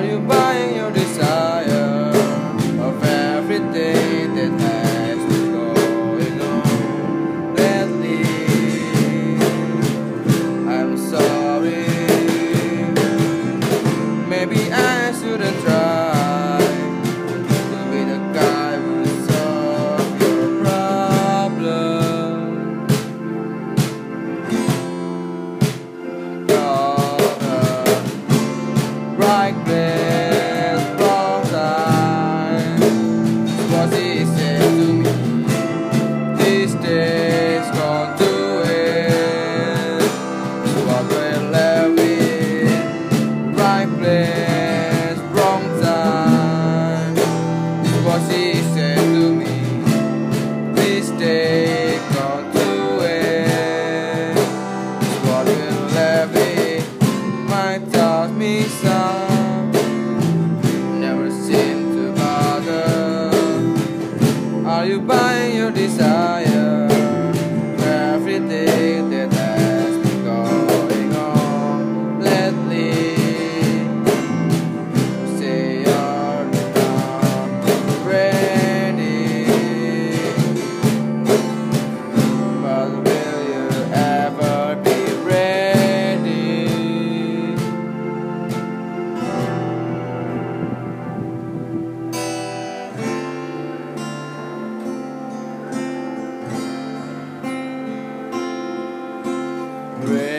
Are you desire. pray.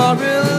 For real